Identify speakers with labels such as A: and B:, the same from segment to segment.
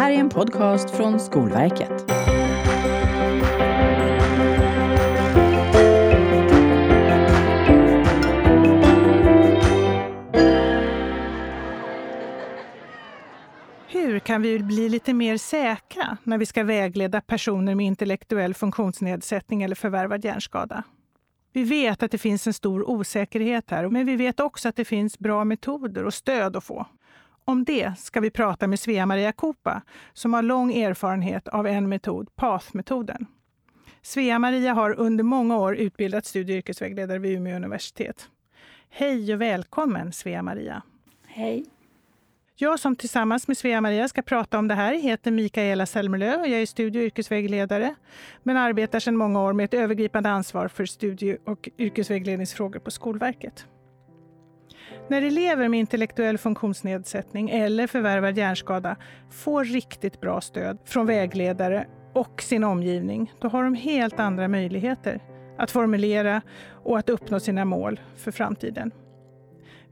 A: här är en podcast från Skolverket.
B: Hur kan vi bli lite mer säkra när vi ska vägleda personer med intellektuell funktionsnedsättning eller förvärvad hjärnskada? Vi vet att det finns en stor osäkerhet här, men vi vet också att det finns bra metoder och stöd att få. Om det ska vi prata med Svea-Maria Kopa som har lång erfarenhet av en metod, PATH-metoden. Svea-Maria har under många år utbildat studie och yrkesvägledare vid Umeå universitet. Hej och välkommen Svea-Maria!
C: Hej!
B: Jag som tillsammans med Svea-Maria ska prata om det här heter Mikaela Selmerlöw och jag är studie och yrkesvägledare men arbetar sedan många år med ett övergripande ansvar för studie och yrkesvägledningsfrågor på Skolverket. När elever med intellektuell funktionsnedsättning eller förvärvad hjärnskada får riktigt bra stöd från vägledare och sin omgivning, då har de helt andra möjligheter att formulera och att uppnå sina mål för framtiden.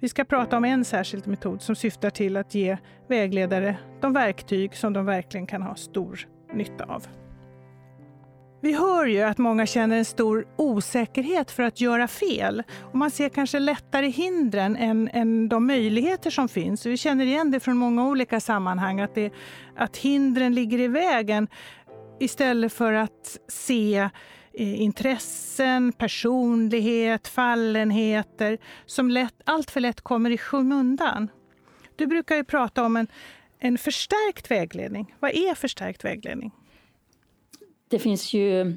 B: Vi ska prata om en särskild metod som syftar till att ge vägledare de verktyg som de verkligen kan ha stor nytta av. Vi hör ju att många känner en stor osäkerhet för att göra fel. Och man ser kanske lättare hindren än, än de möjligheter som finns. Vi känner igen det från många olika sammanhang, att, det, att hindren ligger i vägen istället för att se eh, intressen, personlighet, fallenheter som lätt, allt för lätt kommer i skymundan. Du brukar ju prata om en, en förstärkt vägledning. Vad är förstärkt vägledning?
C: Det finns ju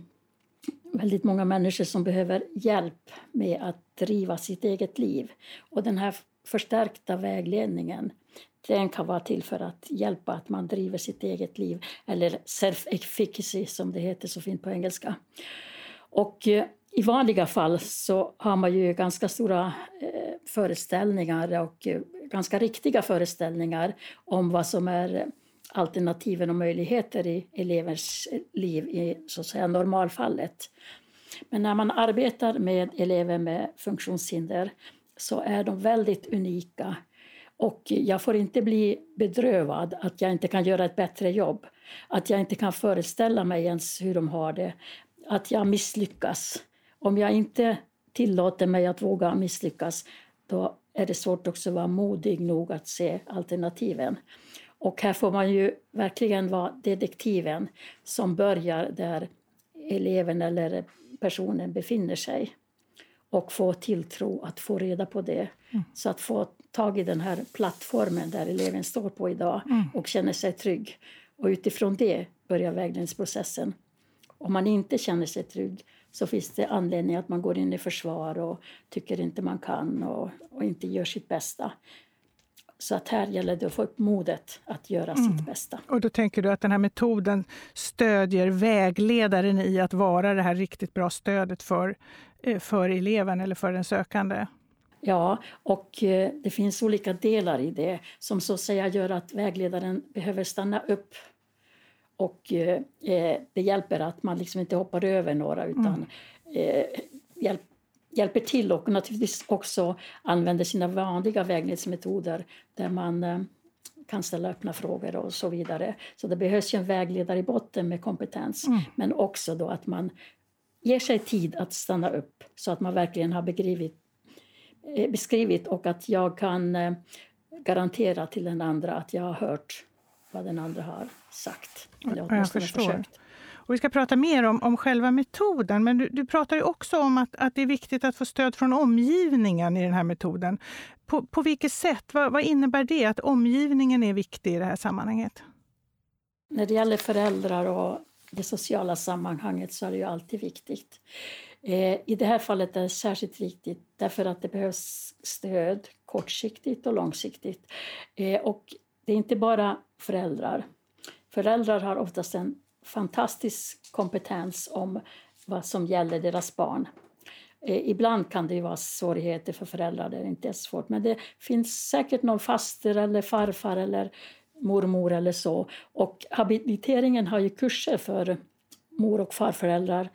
C: väldigt många människor som behöver hjälp med att driva sitt eget liv. Och den här förstärkta vägledningen den kan vara till för att hjälpa att man driver sitt eget liv, eller self-efficacy som det heter så fint på engelska. Och eh, i vanliga fall så har man ju ganska stora eh, föreställningar och eh, ganska riktiga föreställningar om vad som är alternativen och möjligheter i elevers liv i så att säga, normalfallet. Men när man arbetar med elever med funktionshinder så är de väldigt unika. Och jag får inte bli bedrövad att jag inte kan göra ett bättre jobb. Att jag inte kan föreställa mig ens hur de har det. Att jag misslyckas. Om jag inte tillåter mig att våga misslyckas då är det svårt också att vara modig nog att se alternativen. Och här får man ju verkligen vara detektiven som börjar där eleven eller personen befinner sig och få tilltro att få reda på det. Mm. Så att få tag i den här plattformen där eleven står på idag mm. och känner sig trygg. Och utifrån det börjar vägledningsprocessen. Om man inte känner sig trygg så finns det anledning att man går in i försvar och tycker inte man kan och, och inte gör sitt bästa. Så att här gäller det att få upp modet att göra mm. sitt bästa.
B: Och då tänker du att den här metoden stödjer vägledaren i att vara det här riktigt bra stödet för, eh, för eleven eller för den sökande?
C: Ja, och eh, det finns olika delar i det som så att säga gör att vägledaren behöver stanna upp. Och eh, det hjälper att man liksom inte hoppar över några utan mm. hjälp, hjälper till och naturligtvis också använder sina vanliga vägledningsmetoder där man eh, kan ställa öppna frågor och så vidare. Så det behövs ju en vägledare i botten med kompetens mm. men också då att man ger sig tid att stanna upp så att man verkligen har begrivit, eh, beskrivit och att jag kan eh, garantera till den andra att jag har hört vad den andra har sagt.
B: Eller åtminstone försökt. Och vi ska prata mer om, om själva metoden, men du, du pratar ju också om att, att det är viktigt att få stöd från omgivningen i den här metoden. På, på vilket sätt? Vad, vad innebär det att omgivningen är viktig i det här sammanhanget?
C: När det gäller föräldrar och det sociala sammanhanget så är det ju alltid viktigt. Eh, I det här fallet är det särskilt viktigt därför att det behövs stöd kortsiktigt och långsiktigt. Eh, och det är inte bara föräldrar. Föräldrar har oftast en fantastisk kompetens om vad som gäller deras barn. Eh, ibland kan det vara svårigheter för föräldrar, det är inte svårt. Men det finns säkert någon faster eller farfar eller mormor eller så. Och habiliteringen har ju kurser för mor och farföräldrar.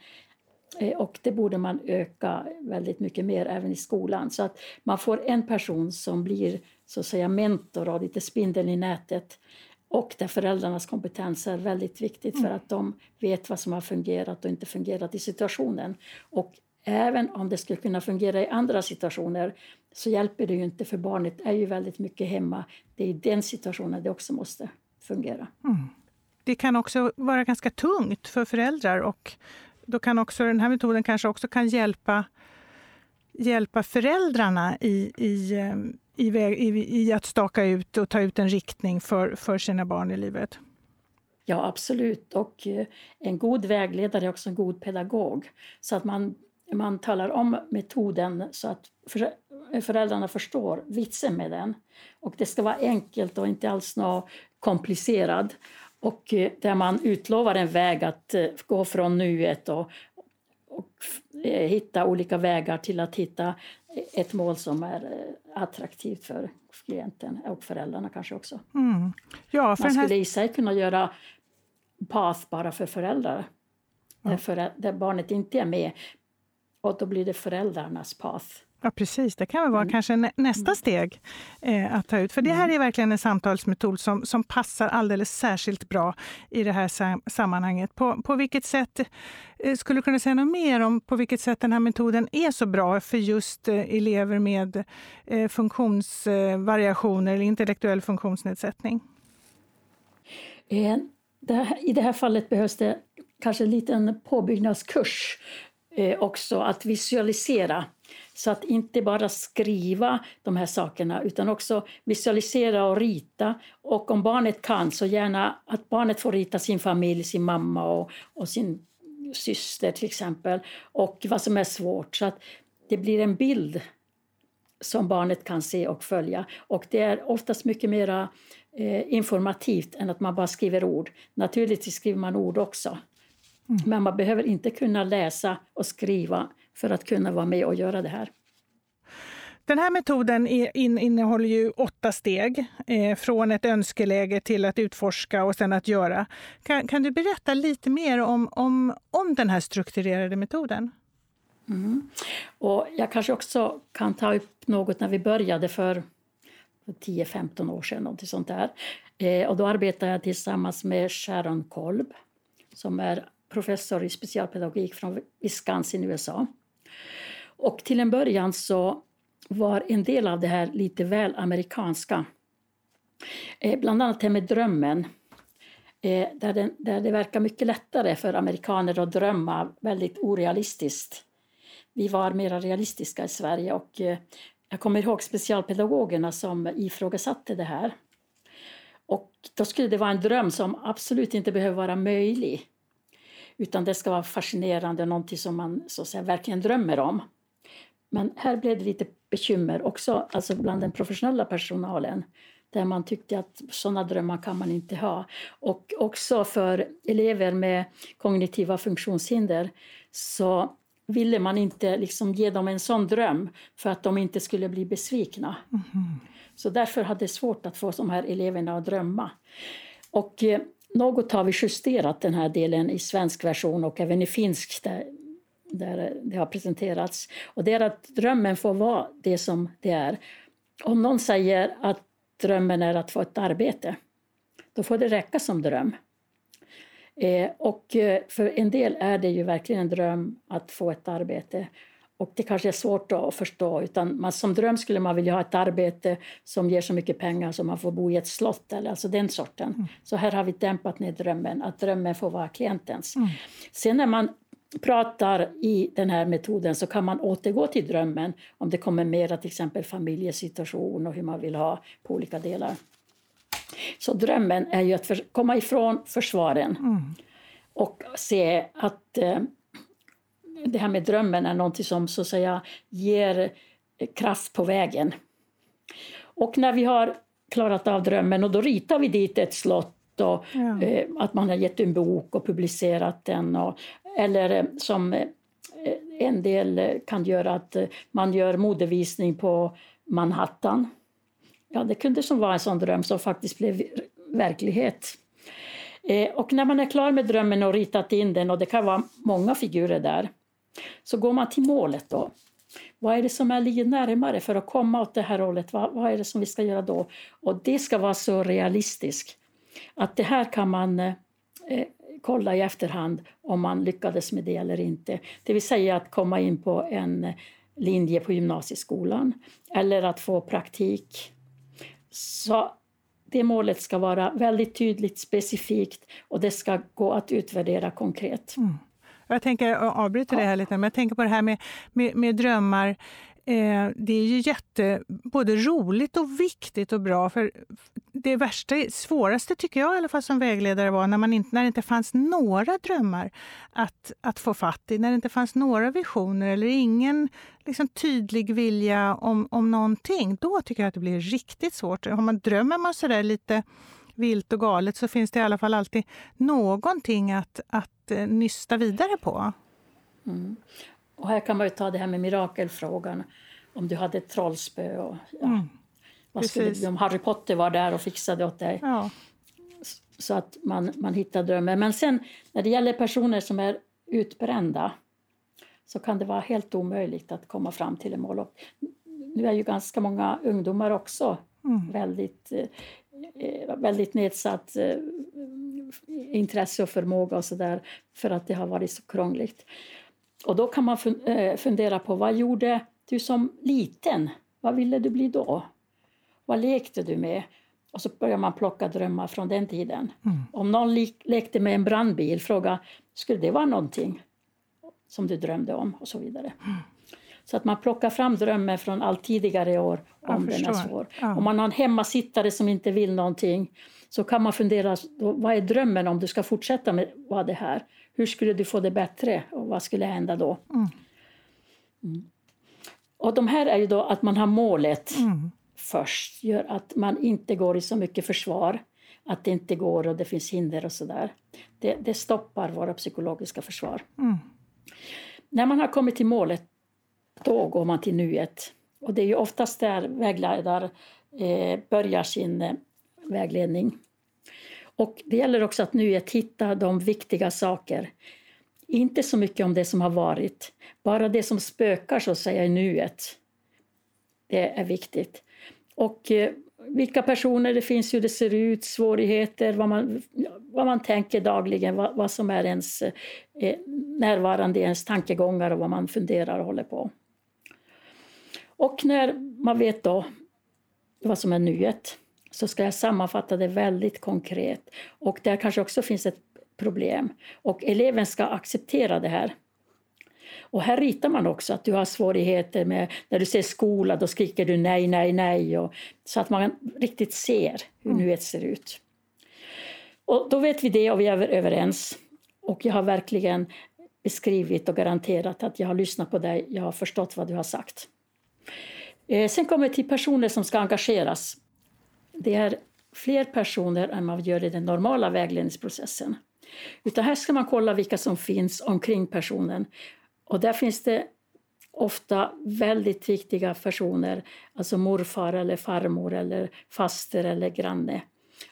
C: Eh, och det borde man öka väldigt mycket mer även i skolan. Så att man får en person som blir så att säga mentor och lite spindeln i nätet och där föräldrarnas kompetens är väldigt viktigt för mm. att de vet vad som har fungerat och inte fungerat i situationen. Och även om det skulle kunna fungera i andra situationer så hjälper det ju inte för barnet är ju väldigt mycket hemma. Det är i den situationen det också måste fungera. Mm.
B: Det kan också vara ganska tungt för föräldrar och då kan också den här metoden kanske också kan hjälpa, hjälpa föräldrarna i, i, i, i, i att staka ut och ta ut en riktning för, för sina barn i livet.
C: Ja, absolut. Och eh, en god vägledare är också en god pedagog. Så att man, man talar om metoden så att föräldrarna förstår vitsen med den. Och det ska vara enkelt och inte alls något komplicerad. Och eh, där man utlovar en väg att eh, gå från nuet och, och hitta olika vägar till att hitta ett mål som är attraktivt för klienten och föräldrarna kanske också. Mm. Ja, för man skulle här... i sig kunna göra path bara för föräldrar. Ja. Där, för, där barnet inte är med. Och då blir det föräldrarnas path.
B: Ja, precis. Det kan väl vara mm. kanske nästa mm. steg eh, att ta ut. För det här mm. är verkligen en samtalsmetod som, som passar alldeles särskilt bra i det här sam sammanhanget. På, på vilket sätt, eh, skulle du kunna säga något mer om på vilket sätt den här metoden är så bra för just eh, elever med eh, funktionsvariationer eller intellektuell funktionsnedsättning?
C: Eh, det här, I det här fallet behövs det kanske en liten påbyggnadskurs eh, också, att visualisera så att inte bara skriva de här sakerna utan också visualisera och rita. Och om barnet kan, så gärna att barnet får rita sin familj, sin mamma och, och sin syster till exempel. Och vad som är svårt. Så att det blir en bild som barnet kan se och följa. Och det är oftast mycket mer eh, informativt än att man bara skriver ord. Naturligtvis skriver man ord också. Mm. Men man behöver inte kunna läsa och skriva för att kunna vara med och göra det här.
B: Den här metoden innehåller ju åtta steg, eh, från ett önskeläge till att utforska och sen att göra. Kan, kan du berätta lite mer om, om, om den här strukturerade metoden?
C: Mm. Och jag kanske också kan ta upp något när vi började för 10-15 år sedan. Något sånt där. Eh, och då arbetade jag tillsammans med Sharon Kolb som är professor i specialpedagogik från Wisconsin i USA. Och till en början så var en del av det här lite väl amerikanska. Eh, bland annat det här med drömmen. Eh, där, den, där det verkar mycket lättare för amerikaner att drömma väldigt orealistiskt. Vi var mer realistiska i Sverige och eh, jag kommer ihåg specialpedagogerna som ifrågasatte det här. Och då skulle det vara en dröm som absolut inte behöver vara möjlig. Utan det ska vara fascinerande, någonting som man så att säga, verkligen drömmer om. Men här blev det lite bekymmer också alltså bland den professionella personalen där man tyckte att sådana drömmar kan man inte ha. Och också för elever med kognitiva funktionshinder så ville man inte liksom ge dem en sån dröm för att de inte skulle bli besvikna. Mm. Så därför hade det svårt att få de här eleverna att drömma. Och eh, något har vi justerat den här delen i svensk version och även i finsk där, där det har presenterats. Och det är att drömmen får vara det som det är. Om någon säger att drömmen är att få ett arbete, då får det räcka som dröm. Eh, och eh, för en del är det ju verkligen en dröm att få ett arbete. Och det kanske är svårt att förstå. Utan man, som dröm skulle man vilja ha ett arbete som ger så mycket pengar så man får bo i ett slott. Eller, alltså den sorten. Mm. Så här har vi dämpat ner drömmen, att drömmen får vara klientens. Mm. Sen när man pratar i den här metoden så kan man återgå till drömmen om det kommer mera till exempel familjesituation och hur man vill ha på olika delar. Så drömmen är ju att för, komma ifrån försvaren mm. och se att eh, det här med drömmen är något som så att säga ger kraft på vägen. Och när vi har klarat av drömmen och då ritar vi dit ett slott och ja. eh, att man har gett en bok och publicerat den. Och, eller eh, som eh, en del kan göra att eh, man gör modevisning på Manhattan. Ja, det kunde som vara en sån dröm som faktiskt blev verklighet. Eh, och när man är klar med drömmen och ritat in den, och det kan vara många figurer där, så går man till målet då. Vad är det som är ligger närmare för att komma åt det här hållet? Vad, vad är det som vi ska göra då? Och det ska vara så realistiskt. Att det här kan man eh, kolla i efterhand om man lyckades med det eller inte. Det vill säga att komma in på en linje på gymnasieskolan eller att få praktik. Så det målet ska vara väldigt tydligt, specifikt och det ska gå att utvärdera konkret. Mm.
B: Jag tänker, jag avbryter det här lite, men jag tänker på det här med, med, med drömmar. Eh, det är ju jätte, både roligt och viktigt och bra. För det värsta, svåraste tycker jag i alla fall som vägledare var när, man inte, när det inte fanns några drömmar att, att få fatt i. När det inte fanns några visioner eller ingen liksom, tydlig vilja om, om någonting. Då tycker jag att det blir riktigt svårt. Om man drömmer man sådär lite vilt och galet så finns det i alla fall alltid någonting att, att eh, nysta vidare på.
C: Mm. Och här kan man ju ta det här med mirakelfrågan. Om du hade ett trollspö och ja, mm. vad skulle, om Harry Potter var där och fixade åt dig. Ja. Så att man, man hittar drömmen. Men sen när det gäller personer som är utbrända så kan det vara helt omöjligt att komma fram till ett mål. Och nu är ju ganska många ungdomar också mm. väldigt, eh, väldigt nedsatt eh, intresse och förmåga och så där för att det har varit så krångligt. Och då kan man eh, fundera på vad gjorde du som liten? Vad ville du bli då? Vad lekte du med? Och så börjar man plocka drömmar från den tiden. Mm. Om någon lekte med en brandbil, fråga skulle det vara någonting som du drömde om och så vidare. Mm. Så att man plockar fram drömmar från allt tidigare år om den är svår. Ja. Om man har en hemmasittare som inte vill någonting så kan man fundera, vad är drömmen om du ska fortsätta med vad det här? Hur skulle du få det bättre och vad skulle hända då? Mm. Mm. Och de här är ju då att man har målet mm. först, gör att man inte går i så mycket försvar, att det inte går och det finns hinder och sådär. Det, det stoppar våra psykologiska försvar. Mm. När man har kommit till målet, då går man till nuet. Och det är ju oftast där vägledare eh, börjar sin eh, vägledning. Och det gäller också att nuet hitta de viktiga saker. Inte så mycket om det som har varit, bara det som spökar så att säga i nuet. Det är viktigt. Och eh, vilka personer det finns, hur det ser ut, svårigheter, vad man, vad man tänker dagligen, vad, vad som är ens eh, närvarande i ens tankegångar och vad man funderar och håller på. Och när man vet då vad som är nuet så ska jag sammanfatta det väldigt konkret. Och där kanske också finns ett problem. Och eleven ska acceptera det här. Och här ritar man också att du har svårigheter med, när du ser skola, då skriker du nej, nej, nej. Och, så att man riktigt ser hur mm. nuet ser ut. Och då vet vi det och vi är överens. Och jag har verkligen beskrivit och garanterat att jag har lyssnat på dig, jag har förstått vad du har sagt. Eh, sen kommer vi till personer som ska engageras det är fler personer än man gör i den normala vägledningsprocessen. Utan här ska man kolla vilka som finns omkring personen. Och där finns det ofta väldigt viktiga personer, alltså morfar eller farmor eller faster eller granne.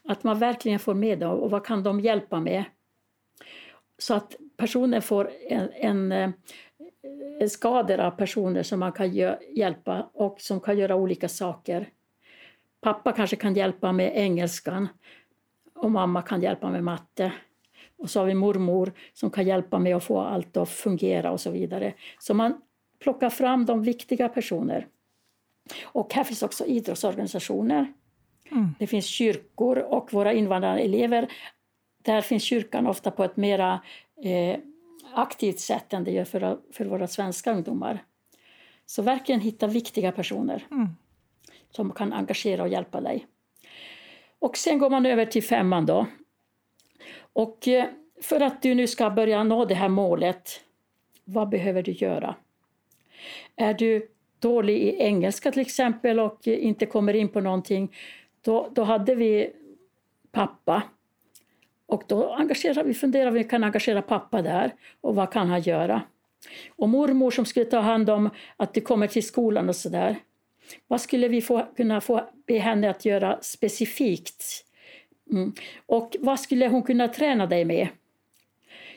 C: Att man verkligen får med dem och vad kan de hjälpa med? Så att personen får en, en eh, skador av personer som man kan hjälpa och som kan göra olika saker. Pappa kanske kan hjälpa med engelskan och mamma kan hjälpa med matte. Och så har vi mormor som kan hjälpa med att få allt att fungera och så vidare. Så man plockar fram de viktiga personer. Och här finns också idrottsorganisationer. Mm. Det finns kyrkor och våra invandrarelever. Där finns kyrkan ofta på ett mer eh, aktivt sätt än det gör för, för våra svenska ungdomar. Så verkligen hitta viktiga personer. Mm som kan engagera och hjälpa dig. Och sen går man över till femman då. Och eh, för att du nu ska börja nå det här målet, vad behöver du göra? Är du dålig i engelska till exempel och inte kommer in på någonting, då, då hade vi pappa. Och då engagerar vi, funderar vi kan engagera pappa där och vad kan han göra? Och mormor som skulle ta hand om att du kommer till skolan och sådär. Vad skulle vi få, kunna få be henne att göra specifikt? Mm. Och vad skulle hon kunna träna dig med?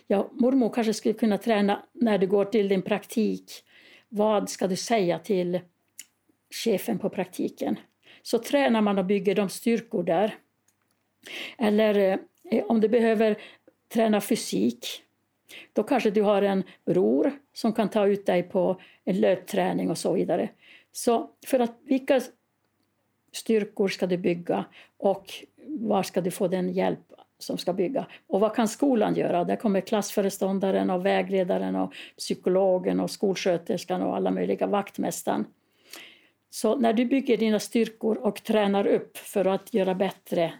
C: Ja, mormor kanske skulle kunna träna när du går till din praktik. Vad ska du säga till chefen på praktiken? Så tränar man och bygger de styrkor där. Eller eh, Eh, om du behöver träna fysik, då kanske du har en bror som kan ta ut dig på en löpträning och så vidare. Så för att vilka styrkor ska du bygga och var ska du få den hjälp som ska bygga? Och vad kan skolan göra? Där kommer klassföreståndaren och vägledaren och psykologen och skolsköterskan och alla möjliga vaktmästaren. Så när du bygger dina styrkor och tränar upp för att göra bättre,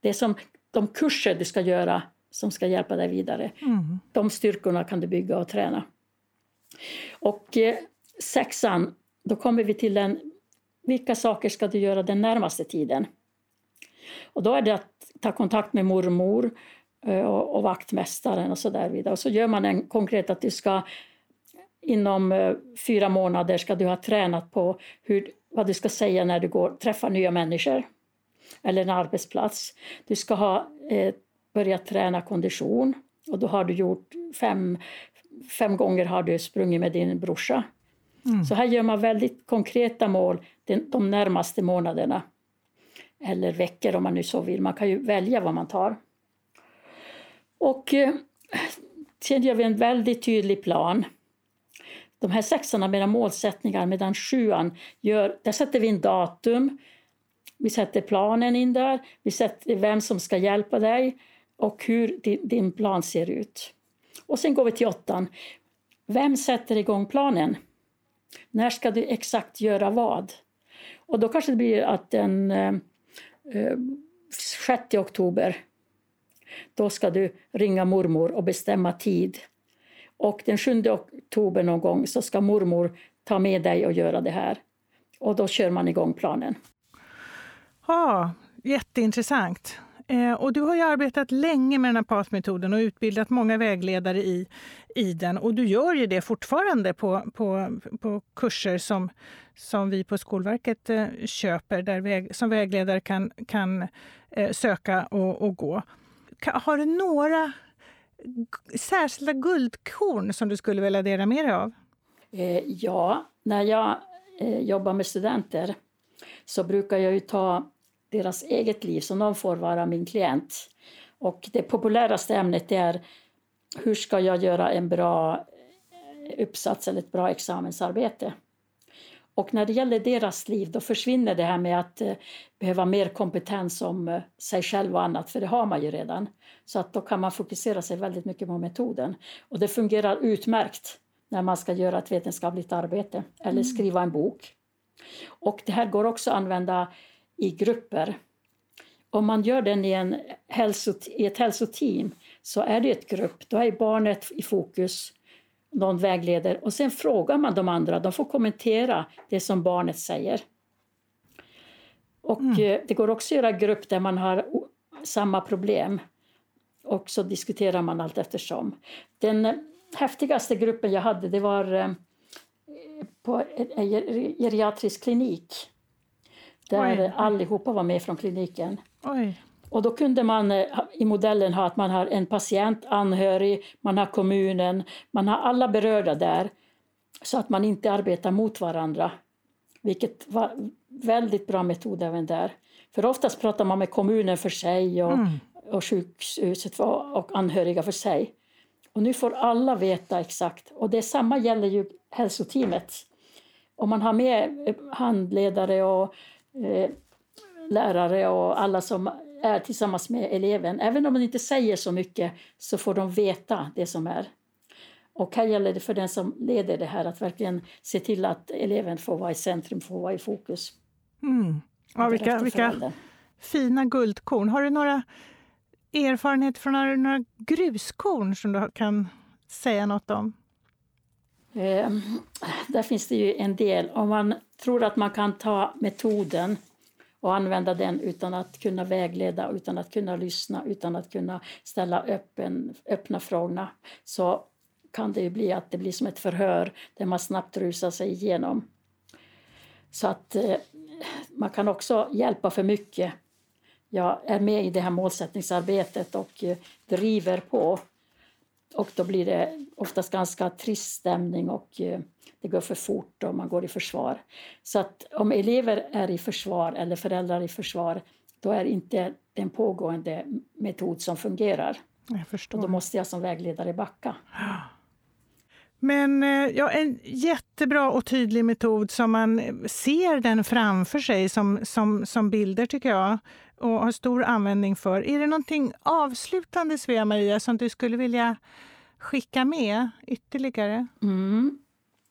C: det som de kurser du ska göra som ska hjälpa dig vidare, mm. de styrkorna kan du bygga och träna. Och eh, sexan, då kommer vi till den, vilka saker ska du göra den närmaste tiden? Och då är det att ta kontakt med mormor eh, och, och vaktmästaren och så där vidare. Och så gör man en konkret att du ska inom eh, fyra månader ska du ha tränat på hur, vad du ska säga när du går träffar nya människor eller en arbetsplats. Du ska ha eh, börjat träna kondition och då har du gjort fem, fem gånger har du sprungit med din brorsa. Mm. Så här gör man väldigt konkreta mål de, de närmaste månaderna. Eller veckor om man nu så vill. Man kan ju välja vad man tar. Och eh, sen gör vi en väldigt tydlig plan de här sexorna med målsättningar medan sjuan gör, där sätter vi in datum, vi sätter planen in där, vi sätter vem som ska hjälpa dig och hur din, din plan ser ut. Och sen går vi till åttan. Vem sätter igång planen? När ska du exakt göra vad? Och då kanske det blir att den eh, eh 6 oktober då ska du ringa mormor och bestämma tid och den 7 oktober någon gång så ska mormor ta med dig och göra det här. Och då kör man igång planen.
B: Ja, jätteintressant. Eh, och du har ju arbetat länge med den här PAS-metoden och utbildat många vägledare i, i den. Och du gör ju det fortfarande på, på, på kurser som, som vi på Skolverket eh, köper, där väg, som vägledare kan, kan eh, söka och, och gå. Har du några särskilda guldkorn som du skulle vilja dela med dig av?
C: Ja, när jag jobbar med studenter så brukar jag ju ta deras eget liv, så någon får vara min klient. Och det populäraste ämnet är hur ska jag göra en bra eh, uppsats eller ett bra examensarbete. Och när det gäller deras liv då försvinner det här med att eh, behöva mer kompetens om eh, sig själv och annat, för det har man ju redan. Så att då kan man fokusera sig väldigt mycket på metoden. Och det fungerar utmärkt när man ska göra ett vetenskapligt arbete eller mm. skriva en bok. Och det här går också att använda i grupper. Om man gör den i, en hälsot i ett hälsoteam så är det ett grupp, då är barnet i fokus någon vägleder och sen frågar man de andra, de får kommentera det som barnet säger. Och mm. Eh, det går också att göra grupp där man har samma problem och så diskuterar man allt eftersom. Den eh, häftigaste gruppen jag hade det var eh, på en geriatrisk klinik där Oj. allihopa var med från kliniken. Oj. Och då kunde man eh, i modellen ha att man har en patient, anhörig, man har kommunen, man har alla berörda där så att man inte arbetar mot varandra. Vilket var väldigt bra metod även där. För oftast pratar man med kommunen för sig och, mm. och sjukhuset och anhöriga för sig. Och nu får alla veta exakt. Och det samma gäller ju hälsoteamet. Om man har med eh, handledare och eh, lärare och alla som är tillsammans med eleven. Även om man inte säger så mycket så får de veta det som är. Och här gäller det för den som leder det här att verkligen se till att eleven får vara i centrum, får vara i fokus.
B: Mm. Ja, vilka, vilka fina guldkorn. Har du några erfarenheter från några, några gruskorn som du kan säga något om?
C: Eh, där finns det ju en del. Om man tror att man kan ta metoden och använda den utan att kunna vägleda, utan att kunna lyssna, utan att kunna ställa öppen, öppna frågorna så kan det ju bli att det blir som ett förhör där man snabbt rusar sig igenom. Så att eh, man kan också hjälpa för mycket. Jag är med i det här målsättningsarbetet och eh, driver på. Och då blir det oftast ganska trist stämning och eh, det går för fort och man går i försvar. Så att om elever är i försvar eller föräldrar i försvar då är inte en pågående metod som fungerar.
B: Jag förstår.
C: Och då måste jag som vägledare backa.
B: Men eh, ja, en jättebra och tydlig metod som man ser den framför sig som, som, som bilder tycker jag och har stor användning för. Är det någonting avslutande Svea-Maria som du skulle vilja skicka med ytterligare?
C: Mm.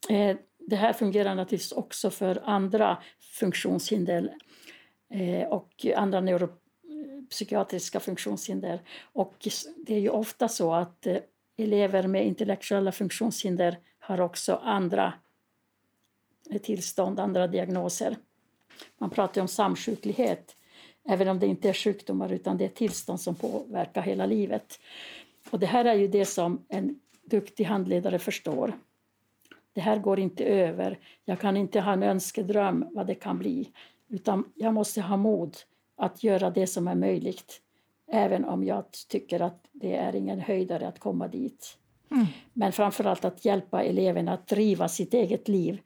C: Eh, det här fungerar naturligtvis också för andra funktionshinder eh, och andra neuropsykiatriska funktionshinder. Och det är ju ofta så att eh, elever med intellektuella funktionshinder har också andra eh, tillstånd, andra diagnoser. Man pratar om samsjuklighet, även om det inte är sjukdomar utan det är tillstånd som påverkar hela livet. Och det här är ju det som en duktig handledare förstår. Det här går inte över. Jag kan inte ha en önskedröm vad det kan bli. Utan jag måste ha mod att göra det som är möjligt. Även om jag tycker att det är ingen höjdare att komma dit. Mm. Men framförallt att hjälpa eleven att driva sitt eget liv.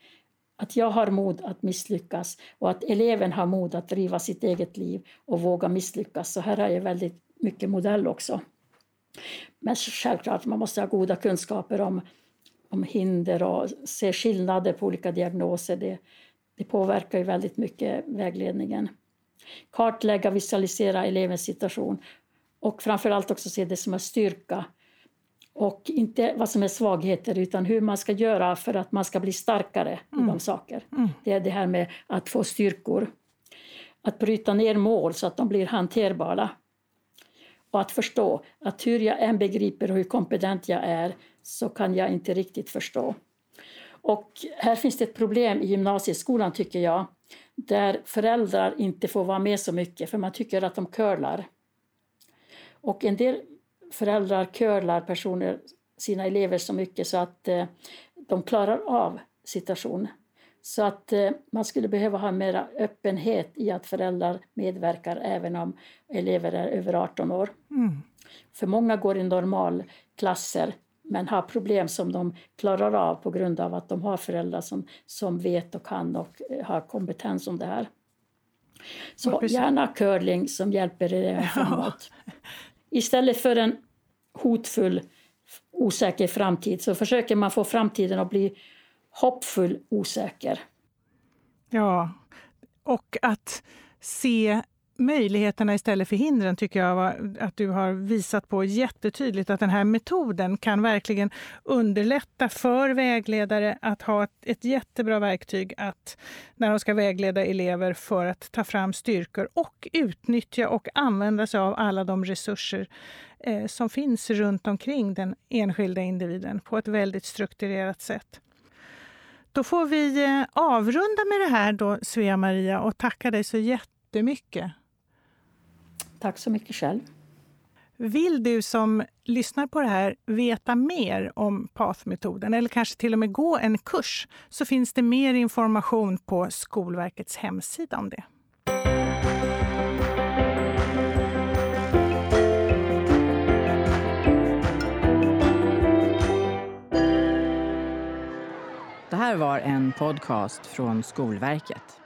C: Att jag har mod att misslyckas och att eleven har mod att driva sitt eget liv och våga misslyckas. Så här har jag väldigt mycket modell också. Men självklart, man måste ha goda kunskaper om, om hinder och se skillnader på olika diagnoser. Det, det påverkar ju väldigt mycket vägledningen. Kartlägga, visualisera elevens situation och framförallt också se det som en styrka och inte vad som är svagheter utan hur man ska göra för att man ska bli starkare mm. i de saker. Mm. Det är det här med att få styrkor. Att bryta ner mål så att de blir hanterbara och att förstå att hur jag än begriper hur kompetent jag är så kan jag inte riktigt förstå. Och här finns det ett problem i gymnasieskolan tycker jag där föräldrar inte får vara med så mycket för man tycker att de curlar. Och en del föräldrar curlar personer, sina elever så mycket så att eh, de klarar av situationen. Så att eh, man skulle behöva ha mer öppenhet i att föräldrar medverkar även om elever är över 18 år. Mm. För många går i normalklasser men har problem som de klarar av på grund av att de har föräldrar som, som vet och kan och eh, har kompetens om det här. Så ja, gärna curling som hjälper eleven framåt. Istället för en hotfull, osäker framtid så försöker man få framtiden att bli hoppfull, osäker.
B: Ja, och att se möjligheterna istället för hindren tycker jag att du har visat på jättetydligt att den här metoden kan verkligen underlätta för vägledare att ha ett, ett jättebra verktyg att när de ska vägleda elever för att ta fram styrkor och utnyttja och använda sig av alla de resurser eh, som finns runt omkring den enskilda individen på ett väldigt strukturerat sätt. Då får vi eh, avrunda med det här då, Svea-Maria, och tacka dig så jättemycket.
C: Tack så mycket själv.
B: Vill du som lyssnar på det här veta mer om PATH-metoden eller kanske till och med gå en kurs så finns det mer information på Skolverkets hemsida om det.
A: Det här var en podcast från Skolverket.